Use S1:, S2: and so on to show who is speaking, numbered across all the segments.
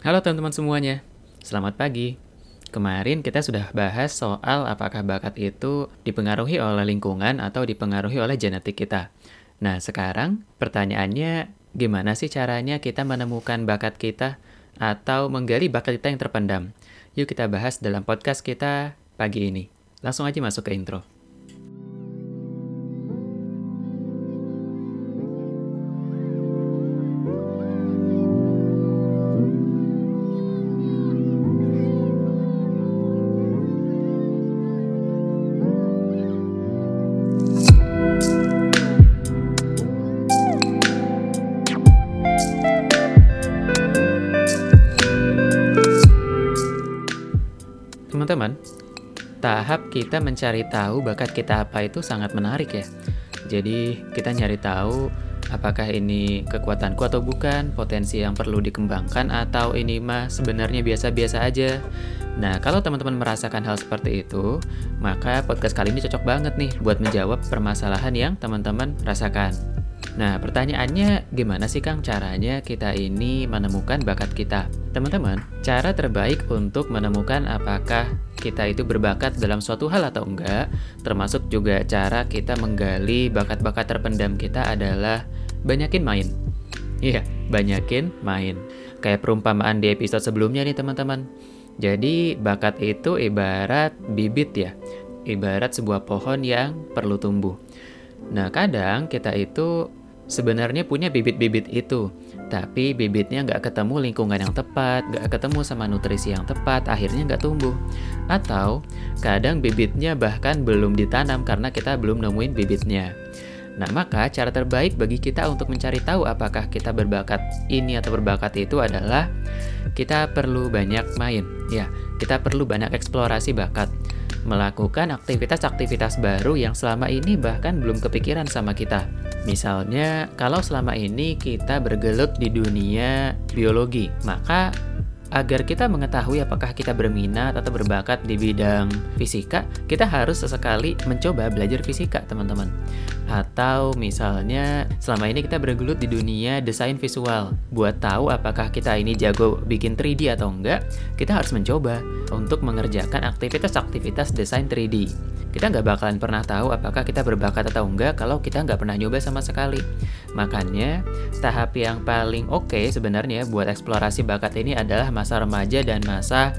S1: Halo teman-teman semuanya, selamat pagi. Kemarin kita sudah bahas soal apakah bakat itu dipengaruhi oleh lingkungan atau dipengaruhi oleh genetik kita. Nah, sekarang pertanyaannya gimana sih caranya kita menemukan bakat kita atau menggali bakat kita yang terpendam? Yuk kita bahas dalam podcast kita pagi ini. Langsung aja masuk ke intro. Tahap kita mencari tahu bakat kita apa itu sangat menarik ya. Jadi, kita nyari tahu apakah ini kekuatanku atau bukan, potensi yang perlu dikembangkan atau ini mah sebenarnya biasa-biasa aja. Nah, kalau teman-teman merasakan hal seperti itu, maka podcast kali ini cocok banget nih buat menjawab permasalahan yang teman-teman rasakan. Nah, pertanyaannya gimana sih Kang caranya kita ini menemukan bakat kita? Teman-teman, cara terbaik untuk menemukan apakah kita itu berbakat dalam suatu hal atau enggak, termasuk juga cara kita menggali bakat-bakat terpendam kita adalah banyakin main. Iya, banyakin main. Kayak perumpamaan di episode sebelumnya nih teman-teman. Jadi, bakat itu ibarat bibit ya. Ibarat sebuah pohon yang perlu tumbuh. Nah, kadang kita itu sebenarnya punya bibit-bibit itu, tapi bibitnya nggak ketemu lingkungan yang tepat, nggak ketemu sama nutrisi yang tepat, akhirnya nggak tumbuh. Atau kadang bibitnya bahkan belum ditanam karena kita belum nemuin bibitnya. Nah, maka cara terbaik bagi kita untuk mencari tahu apakah kita berbakat ini atau berbakat itu adalah kita perlu banyak main. Ya, kita perlu banyak eksplorasi bakat melakukan aktivitas-aktivitas baru yang selama ini bahkan belum kepikiran sama kita. Misalnya, kalau selama ini kita bergelut di dunia biologi, maka agar kita mengetahui apakah kita berminat atau berbakat di bidang fisika, kita harus sesekali mencoba belajar fisika, teman-teman. Atau misalnya, selama ini kita bergelut di dunia desain visual. Buat tahu apakah kita ini jago bikin 3D atau enggak, kita harus mencoba untuk mengerjakan aktivitas-aktivitas desain 3D. Kita nggak bakalan pernah tahu apakah kita berbakat atau enggak kalau kita nggak pernah nyoba sama sekali. Makanya, tahap yang paling oke okay sebenarnya buat eksplorasi bakat ini adalah masa remaja dan masa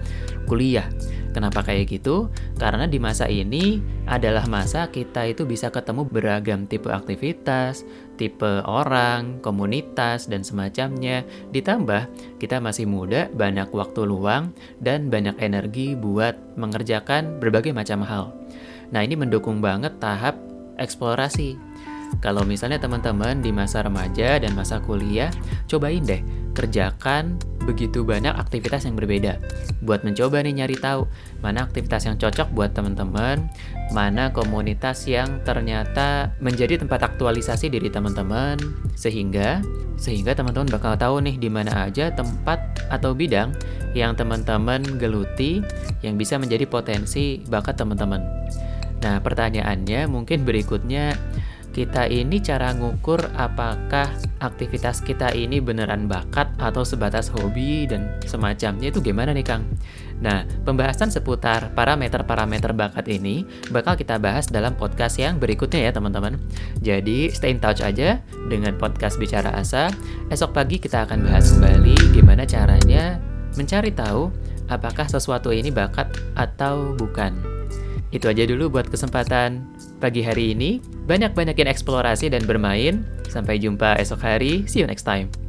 S1: kuliah. Kenapa kayak gitu? Karena di masa ini adalah masa kita itu bisa ketemu beragam tipe aktivitas, tipe orang, komunitas, dan semacamnya. Ditambah, kita masih muda, banyak waktu luang, dan banyak energi buat mengerjakan berbagai macam hal. Nah, ini mendukung banget tahap eksplorasi. Kalau misalnya teman-teman di masa remaja dan masa kuliah, cobain deh kerjakan begitu banyak aktivitas yang berbeda. Buat mencoba nih nyari tahu mana aktivitas yang cocok buat teman-teman, mana komunitas yang ternyata menjadi tempat aktualisasi diri teman-teman, sehingga sehingga teman-teman bakal tahu nih di mana aja tempat atau bidang yang teman-teman geluti yang bisa menjadi potensi bakat teman-teman. Nah, pertanyaannya mungkin berikutnya kita ini cara ngukur apakah aktivitas kita ini beneran bakat atau sebatas hobi dan semacamnya itu gimana nih Kang? Nah, pembahasan seputar parameter-parameter bakat ini bakal kita bahas dalam podcast yang berikutnya ya teman-teman. Jadi stay in touch aja dengan podcast Bicara Asa. Esok pagi kita akan bahas kembali gimana caranya mencari tahu apakah sesuatu ini bakat atau bukan. Itu aja dulu buat kesempatan pagi hari ini. Banyak-banyakin eksplorasi dan bermain. Sampai jumpa esok hari. See you next time.